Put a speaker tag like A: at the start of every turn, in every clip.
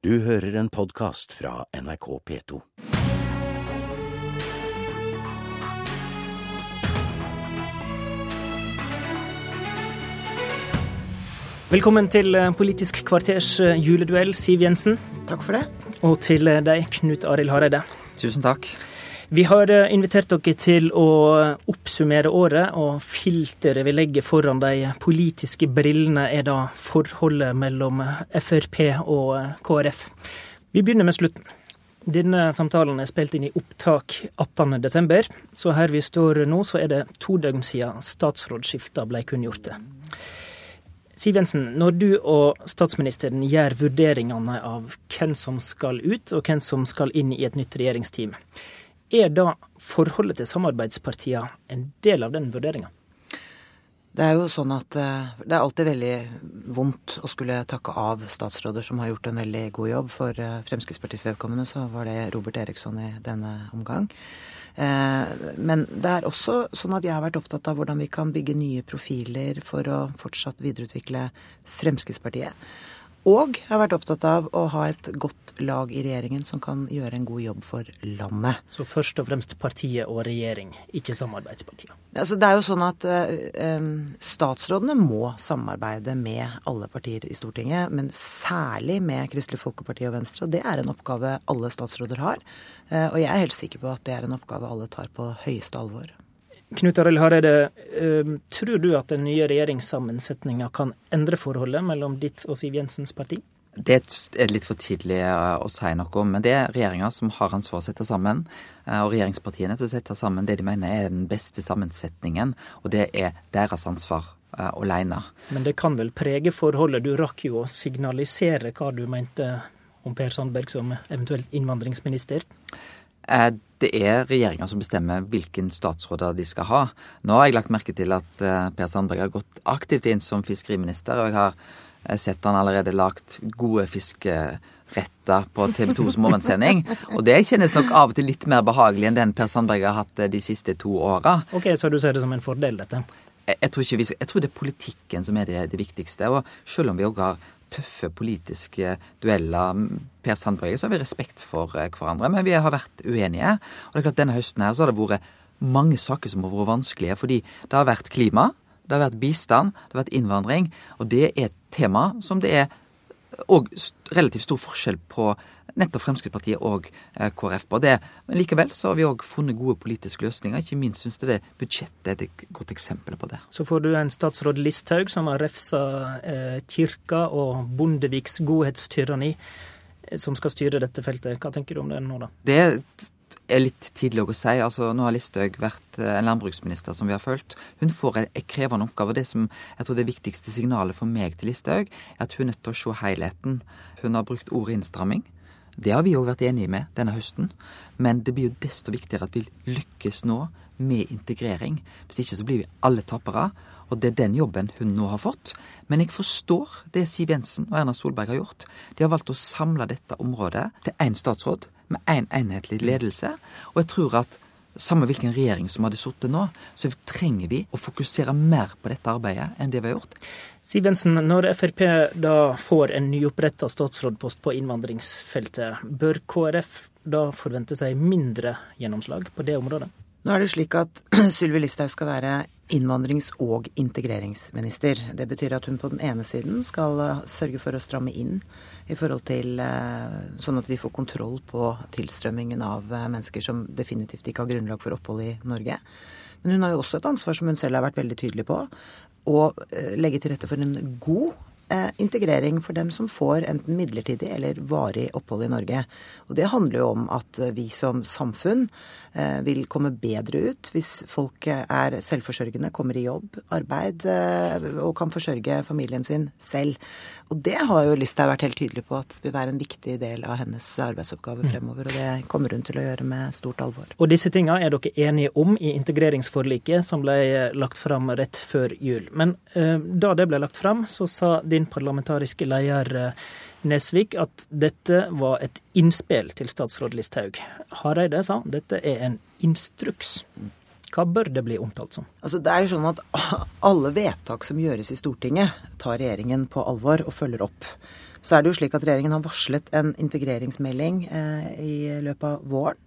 A: Du hører en podkast fra NRK P2.
B: Velkommen til eh, Politisk kvarters eh, juleduell, Siv Jensen.
C: Takk for det.
B: Og til eh, deg, Knut Arild Hareide.
D: Tusen takk.
B: Vi har invitert dere til å oppsummere året, og filteret vi legger foran de politiske brillene, er da forholdet mellom Frp og KrF. Vi begynner med slutten. Denne samtalen er spilt inn i opptak 18.12., så her vi står nå, så er det to døgn siden statsrådsskifta ble kunngjorte. Siv Jensen, når du og statsministeren gjør vurderingene av hvem som skal ut, og hvem som skal inn i et nytt regjeringsteam, er da forholdet til samarbeidspartiene en del av den vurderinga?
C: Det er jo sånn at eh, det er alltid veldig vondt å skulle takke av statsråder som har gjort en veldig god jobb. For eh, Fremskrittspartiets vedkommende så var det Robert Eriksson i denne omgang. Eh, men det er også sånn at jeg har vært opptatt av hvordan vi kan bygge nye profiler for å fortsatt videreutvikle Fremskrittspartiet. Og jeg har vært opptatt av å ha et godt lag i regjeringen som kan gjøre en god jobb for landet.
B: Så først og fremst partiet og regjering, ikke samarbeidspartiene?
C: Altså, det er jo sånn at eh, statsrådene må samarbeide med alle partier i Stortinget, men særlig med Kristelig Folkeparti og Venstre. Og det er en oppgave alle statsråder har. Eh, og jeg er helt sikker på at det er en oppgave alle tar på høyeste alvor.
B: Knut Arild Hareide, tror du at den nye regjeringssammensetninga kan endre forholdet mellom ditt og Siv Jensens parti?
D: Det er litt for tidlig å si noe om, men det er regjeringa som har ansvar for å sette sammen. Og regjeringspartiene til å sette sammen det de mener er den beste sammensetningen, og det er deres ansvar alene.
B: Men det kan vel prege forholdet? Du rakk jo å signalisere hva du mente om Per Sandberg som eventuelt innvandringsminister?
D: Det er regjeringa som bestemmer hvilken statsråder de skal ha. Nå har jeg lagt merke til at Per Sandberg har gått aktivt inn som fiskeriminister, og jeg har sett han allerede lagt gode fiskeretter på TV 2s morgensending. Og det kjennes nok av og til litt mer behagelig enn den Per Sandberg har hatt de siste to åra.
B: Ok, Så du ser det som en fordel, dette?
D: Jeg tror, vi, jeg tror det er politikken som er det, det viktigste. Og selv om vi òg har tøffe politiske dueller. Per Sandberg så har vi respekt for hverandre, men vi har vært uenige. Og det er klart Denne høsten her så har det vært mange saker som har vært vanskelige. Fordi det har vært klima, det har vært bistand, det har vært innvandring. Og det er et tema som det er òg relativt stor forskjell på nettopp Fremskrittspartiet og KrF på det. Men likevel så har vi òg funnet gode politiske løsninger. Ikke minst syns jeg det budsjettet er et godt eksempel på det.
B: Så får du en statsråd Listhaug som har refsa eh, kirka og Bondeviks godhetstyranni, som skal styre dette feltet. Hva tenker du om det nå, da?
D: Det er litt tidlig å si. Altså, nå har Listhaug vært en landbruksminister som vi har fulgt. Hun får en krevende oppgave. Det som jeg tror det viktigste signalet for meg til Listhaug, er at hun er nødt til å se helheten. Hun har brukt ordet innstramming. Det har vi òg vært enige med denne høsten. Men det blir jo desto viktigere at vi lykkes nå med integrering. Hvis ikke så blir vi alle tapere. Og det er den jobben hun nå har fått. Men jeg forstår det Siv Jensen og Erna Solberg har gjort. De har valgt å samle dette området til én statsråd med én en enhetlig ledelse. Og jeg tror at samme hvilken regjering som hadde sittet nå, så trenger vi å fokusere mer på dette arbeidet enn det vi har gjort.
B: Siv Jensen, når Frp da får en nyoppretta statsrådpost på innvandringsfeltet, bør KrF da forvente seg mindre gjennomslag på det området?
C: Nå er det slik at Sylvi Listhaug skal være innvandrings- og integreringsminister. Det betyr at hun på den ene siden skal sørge for å stramme inn i forhold til sånn at vi får kontroll på tilstrømmingen av mennesker som definitivt ikke har grunnlag for opphold i Norge. Men hun har jo også et ansvar, som hun selv har vært veldig tydelig på, å legge til rette for en god integrering for dem som får enten midlertidig eller varig opphold i Norge. Og det handler jo om at vi som samfunn vil komme bedre ut hvis folk er selvforsørgende, kommer i jobb, arbeid og kan forsørge familien sin selv. Og det har jo Listhaug vært helt tydelig på at vil være en viktig del av hennes arbeidsoppgave fremover. Og det kommer hun til å gjøre med stort alvor.
B: Og disse tinga er dere enige om i integreringsforliket som ble lagt fram rett før jul. Men eh, da det ble lagt fram, så sa din parlamentariske leder Nesvik at dette var et innspill til statsråd Listhaug. Hareide sa dette er en instruks. Hva bør det bli omtalt som?
C: Altså, det er jo sånn at Alle vedtak som gjøres i Stortinget, tar regjeringen på alvor og følger opp. Så er det jo slik at regjeringen har varslet en integreringsmelding eh, i løpet av våren.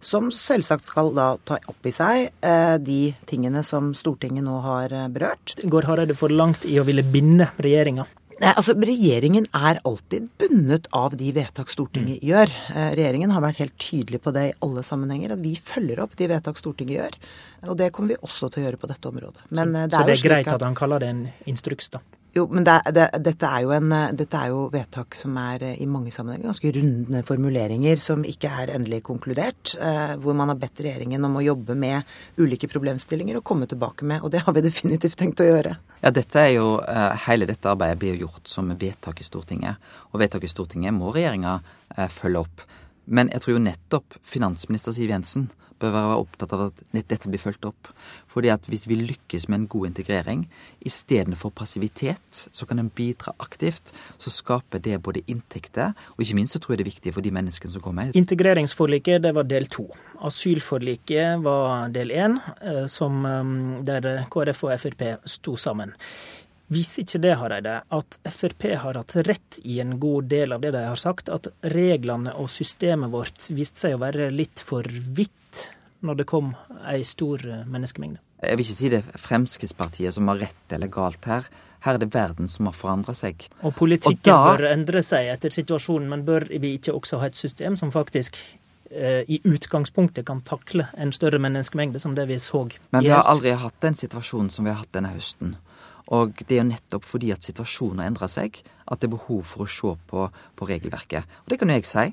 C: Som selvsagt skal da ta opp i seg eh, de tingene som Stortinget nå har eh, berørt.
B: Går Hareide for langt i å ville binde regjeringa?
C: Nei, altså Regjeringen er alltid bundet av de vedtak Stortinget mm. gjør. Eh, regjeringen har vært helt tydelig på det i alle sammenhenger, at vi følger opp de vedtak Stortinget gjør. Og det kommer vi også til å gjøre på dette området.
B: Men, så, det, er så det er greit at han kaller det en instruks, da?
C: Jo, men det, det, dette, er en, dette, er jo vedtak som er eh, i mange sammenhenger ganske runde formuleringer som ikke er endelig konkludert. Eh, hvor man har bedt regjeringen om å jobbe med ulike problemstillinger og komme tilbake med. Og det har vi definitivt tenkt å gjøre.
D: Ja, dette er jo, eh, Hele dette arbeidet blir gjort som vedtak i Stortinget. Og vedtak i Stortinget må regjeringa følge opp. Men jeg tror jo nettopp finansminister Siv Jensen bør være opptatt av at dette blir fulgt opp. Fordi at hvis vi lykkes med en god integrering, istedenfor passivitet, så kan en bidra aktivt. Så skaper det både inntekter, og ikke minst så tror jeg det er viktig for de menneskene som kommer.
B: Integreringsforliket det var del to. Asylforliket var del én, eh, eh, der KrF og Frp sto sammen. Viser ikke det, Hareide, at Frp har hatt rett i en god del av det de har sagt, at reglene og systemet vårt viste seg å være litt for vidt når det kom ei stor menneskemengde?
D: Jeg vil ikke si det er Fremskrittspartiet som har rett eller galt her. Her er det verden som har forandra seg.
B: Og politikken og da... bør endre seg etter situasjonen, men bør vi ikke også ha et system som faktisk eh, i utgangspunktet kan takle en større menneskemengde som det vi så i høst?
D: Men vi har aldri hatt den situasjonen som vi har hatt denne høsten. Og det er jo nettopp fordi at situasjonen har endra seg, at det er behov for å se på, på regelverket. Og det kan jo jeg si.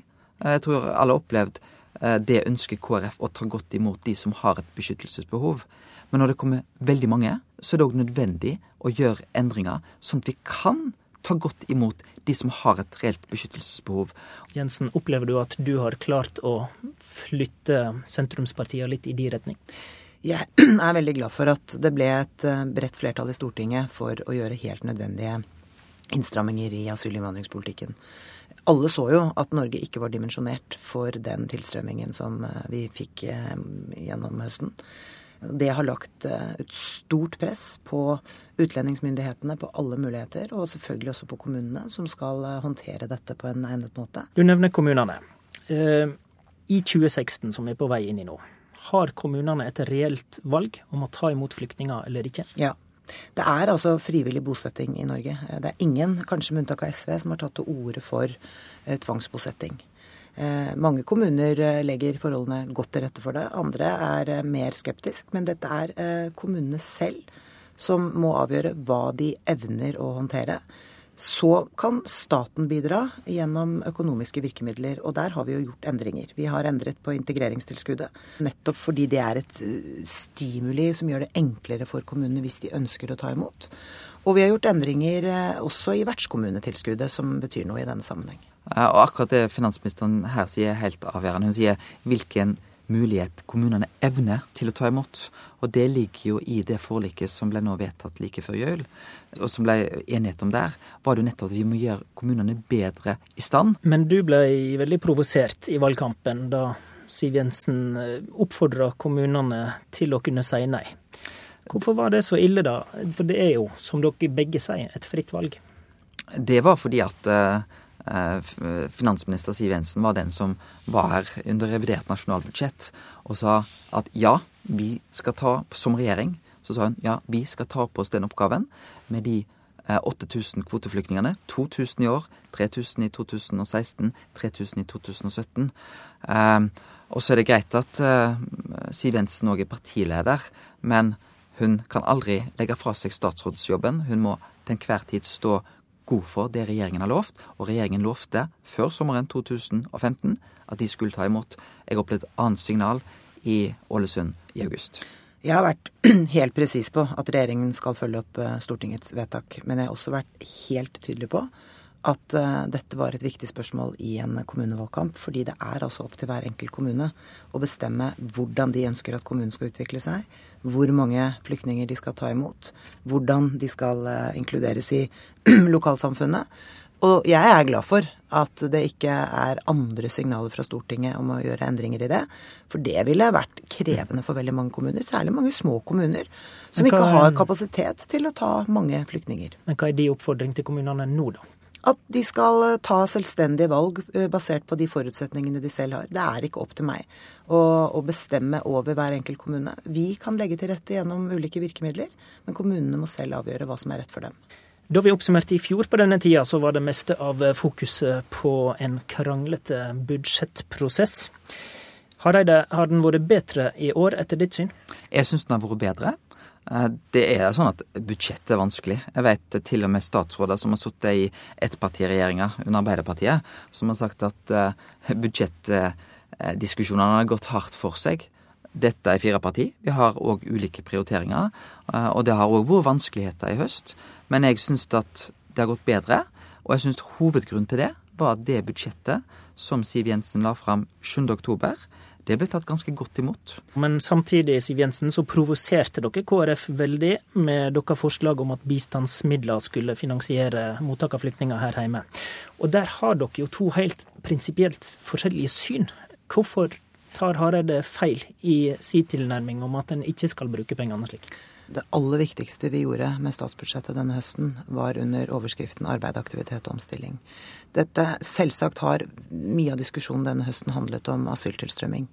D: Jeg tror alle har opplevd Eh, det ønsker KrF å ta godt imot de som har et beskyttelsesbehov. Men når det kommer veldig mange, så er det òg nødvendig å gjøre endringer, sånn at vi kan ta godt imot de som har et reelt beskyttelsesbehov.
B: Jensen, opplever du at du har klart å flytte sentrumspartiene litt i de retning?
C: Jeg er veldig glad for at det ble et eh, bredt flertall i Stortinget for å gjøre helt nødvendige innstramminger i asylinnvandringspolitikken. alle så jo at Norge ikke var dimensjonert for den tilstrømmingen som eh, vi fikk eh, gjennom høsten. Det har lagt et stort press på utlendingsmyndighetene på alle muligheter, og selvfølgelig også på kommunene, som skal håndtere dette på en egnet måte.
B: Du nevner kommunene. I 2016, som vi er på vei inn i nå, har kommunene et reelt valg om å ta imot flyktninger eller ikke?
C: Ja, det er altså frivillig bosetting i Norge. Det er ingen, kanskje med unntak av SV, som har tatt til orde for eh, tvangsbosetting. Eh, mange kommuner eh, legger forholdene godt til rette for det. Andre er mer skeptisk. Men dette er kommunene selv som må avgjøre hva de evner å håndtere. Så kan staten bidra gjennom økonomiske virkemidler, og der har vi jo gjort endringer. Vi har endret på integreringstilskuddet, nettopp fordi det er et eh, stimuli som gjør det enklere for kommunene hvis de ønsker å ta imot. Og vi har gjort endringer eh, også i vertskommunetilskuddet, som betyr noe i denne sammenheng.
D: Og akkurat det finansministeren her sier er helt avgjørende. Hun sier hvilken mulighet kommunene evner til å ta imot. Og det ligger jo i det forliket som ble nå vedtatt like før jul, og som ble enighet om der, var det jo nettopp at vi må gjøre kommunene bedre i stand.
B: Men du ble veldig provosert i valgkampen da Siv Jensen eh, oppfordra kommunene til å kunne si nei. Hvorfor var det så ille, da? For det er jo, som dere begge sier, et fritt valg.
D: Det var fordi at Eh, finansminister Siv Jensen var den som var her under revidert nasjonalbudsjett og sa at ja, vi skal ta, som regjering, så sa hun ja, vi skal ta på oss den oppgaven med de 8000 eh, kvoteflyktningene. 2000 i år, 3000 i 2016, 3000 i 2017. Eh, og så er det greit at Siv Jensen òg er partileder, men hun kan aldri legge fra seg statsrådsjobben. Hun må til enhver tid stå god for det regjeringen har lovt. Og regjeringen lovte før sommeren 2015 at de skulle ta imot. Jeg opplevde et annet signal i Ålesund i august.
C: Jeg har vært helt presis på at regjeringen skal følge opp eh, Stortingets vedtak. Men jeg har også vært helt tydelig på at uh, dette var et viktig spørsmål i en kommunevalgkamp. Fordi det er altså opp til hver enkelt kommune å bestemme hvordan de ønsker at kommunen skal utvikle seg. Hvor mange flyktninger de skal ta imot. Hvordan de skal uh, inkluderes i lokalsamfunnet. Og jeg er glad for at det ikke er andre signaler fra Stortinget om å gjøre endringer i det. For det ville vært krevende for veldig mange kommuner, særlig mange små kommuner, som ikke har kapasitet til å ta mange flyktninger.
B: Men hva er din oppfordring til kommunene nå, da?
C: At de skal eh, ta selvstendige valg eh, basert på de forutsetningene de selv har. Det er ikke opp til meg å, å, bestemme over hver enkelt kommune. Vi kan legge til rette gjennom ulike virkemidler, men kommunene må selv avgjøre hva som er rett for dem.
B: Da vi oppsummerte i fjor på denne tida, så var det meste av fokuset på en kranglete budsjettprosess. Hareide, har den vært bedre i år, etter ditt syn?
D: Jeg syns den har vært bedre. Eh, det er sånn at budsjettet er vanskelig. Jeg vet til og med statsråder som har sittet i ettpartiregjeringa under Arbeiderpartiet, som har sagt at eh, budsjettdiskusjonene har gått hardt for seg. Dette er fire parti. Vi har òg ulike prioriteringer. Eh, og det har òg vært vanskeligheter i høst. Men jeg syns at det har gått bedre. Og jeg syns hovedgrunnen til det var det budsjettet som Siv Jensen la fram 7.10 det ble tatt ganske godt imot.
B: Men samtidig, Siv Jensen, så provoserte dere KrF veldig med deres forslag om at bistandsmidler skulle finansiere mottak av flyktninger her hjemme. Og der har dere jo to helt prinsipielt forskjellige syn. Hvorfor tar Hareide feil i sin tilnærming om at en ikke skal bruke pengene slik?
C: Det aller viktigste vi gjorde med statsbudsjettet denne høsten, var under overskriften arbeid, aktivitet og omstilling. Dette selvsagt har mye av diskusjonen denne høsten handlet om asyltilstrømming.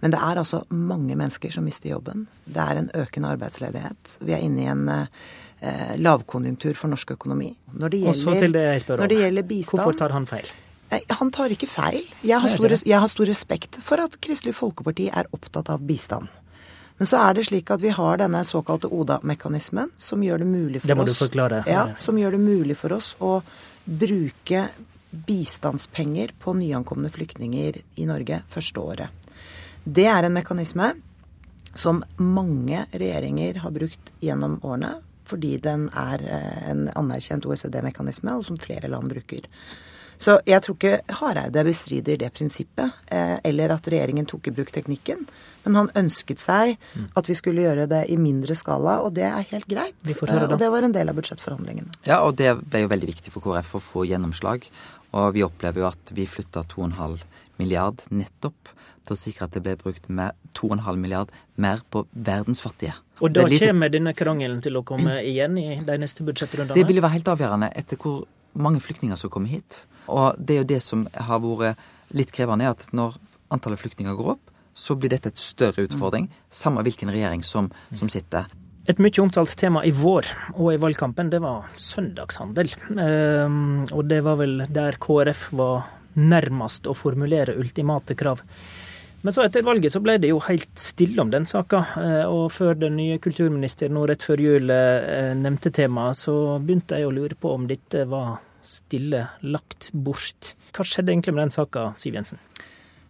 C: Men det er altså mange mennesker som mister jobben. Det er en økende arbeidsledighet. Vi er inne i en eh, lavkonjunktur for norsk økonomi.
B: Når det gjelder, Og til det jeg spør om.
C: Når Gjelder bistand,
B: Hvorfor tar han feil?
C: Han tar ikke feil. Jeg har, stor, jeg har stor respekt for at Kristelig Folkeparti er opptatt av bistand. Men så er det slik at vi har denne såkalte ODA-mekanismen, som gjør det mulig for
B: det må
C: oss
B: du forklare.
C: Ja, som gjør det mulig for oss å bruke bistandspenger på nyankomne flyktninger i Norge første året. Det er en mekanisme som mange regjeringer har brukt gjennom årene, fordi den er eh, en anerkjent OECD-mekanisme, og som flere land bruker. Så jeg tror ikke Hareide bestrider det prinsippet, eh, eller at regjeringen tok i bruk teknikken. Men han ønsket seg at vi skulle gjøre det i mindre skala, og det er helt greit. Eh, og det var en del av budsjettforhandlingene.
D: Ja, og det ble jo veldig viktig for KrF å få gjennomslag. Og vi opplever jo at vi flytta 2,5 milliard nettopp til å sikre at det ble brukt 2,5 milliard mer på verdens fattige.
B: Og da litt... kommer denne krangelen til å komme igjen i de neste budsjettrundene?
D: Det vil jo være helt avgjørende etter hvor mange flyktninger som kommer hit. Og det er jo det som har vært litt krevende, er at når antallet flyktninger går opp, så blir dette et større utfordring, samme hvilken regjering som, som sitter.
B: Et mye omtalt tema i vår og i valgkampen, det var søndagshandel. Ehm, og det var vel der KrF var nærmest å formulere ultimate krav. Men så etter valget så ble det jo helt stille om den saka. Eh, og før den nye kulturministeren nå rett før jul eh, nevnte temaet, så begynte jeg å lure på om dette var stille lagt bort. Hva skjedde egentlig med den saka, Siv Jensen?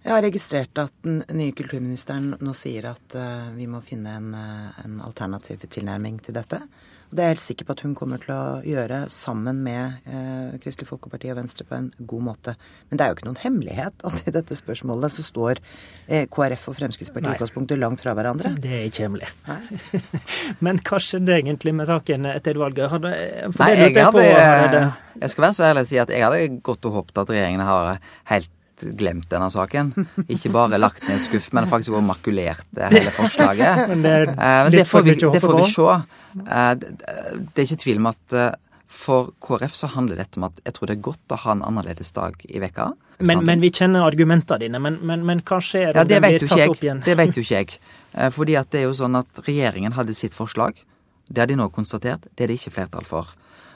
C: Jeg har registrert at den nye kulturministeren nå sier at uh, vi må finne en, en, alternativ tilnærming til dette. Og det er jeg helt sikker på at hun kommer til å gjøre sammen med eh, Kristelig Folkeparti og Venstre på en god måte. Men det er jo ikke noen hemmelighet at i dette spørsmålet så står KrF og Fremskrittspartiet i utgangspunktet langt fra hverandre.
B: Det er ikke hemmelig. Men hva skjedde egentlig med saken etter valget? Hadde,
D: Nei, jeg, hadde, jeg skal være så ærlig å si at jeg hadde gått og håpet at regjeringen har helt glemt denne saken. Ikke bare lagt ned skuff, men faktisk også makulert hele forslaget. men det, eh, men det, får vi, det får vi se. Eh, det er ikke tvil om at eh, for KrF så handler dette om at jeg tror det er godt å ha en annerledes dag i vekka.
B: Men, men, vi kjenner argumentene dine. Men, men, men hva skjer om ja,
D: den
B: blir tatt opp igjen?
D: Det vet jo ikke jeg. Fordi at det er jo sånn at regjeringen hadde sitt forslag. Det har de nå konstatert. Det er det ikke flertall for.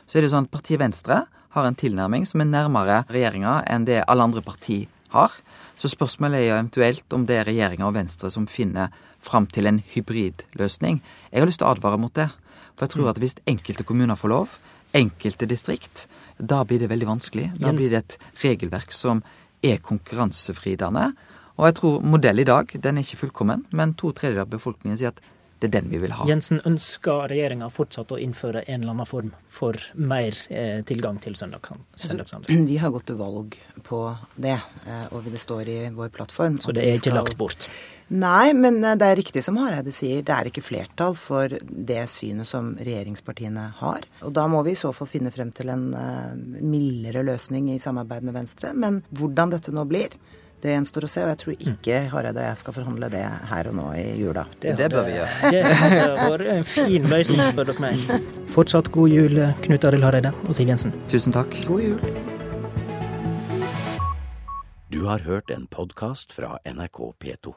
D: Så er det jo sånn at partiet Venstre har en tilnærming som er nærmere regjeringa enn det alle andre partier har. Så spørsmålet er jo eventuelt om det er regjeringa og Venstre som finner fram til en hybridløsning. Jeg har lyst til å advare mot det. For jeg tror at hvis enkelte kommuner får lov, enkelte distrikt, da blir det veldig vanskelig. Da blir det et regelverk som er konkurransefridende. Og jeg tror modell i dag, den er ikke fullkommen, men to tredjedeler av befolkningen sier at det er den vi vil ha.
B: Jensen, ønsker regjeringa fortsatt å innføre en eller annen form for mer eh, tilgang til søndagshandel?
C: Altså, vi har gått til valg på det, eh, og det står i vår plattform.
B: Så det er ikke skal... lagt bort?
C: Nei, men eh, det er riktig som Hareide sier. Det er ikke flertall for det synet som regjeringspartiene har. Og da må vi i så fall finne frem til en mildere løsning i samarbeid med Venstre. Men hvordan dette nå blir, Det gjenstår å se, og jeg tror ikke Hareide og jeg skal forhandle det her og nå i jula.
D: Det bør vi gjøre.
B: Det hadde vært en fin løsning, spør dere meg. Fortsatt god jul, Knut Arild Hareide og Siv Jensen.
D: Tusen takk.
C: God jul.
A: Du har hørt en podkast fra NRK P2.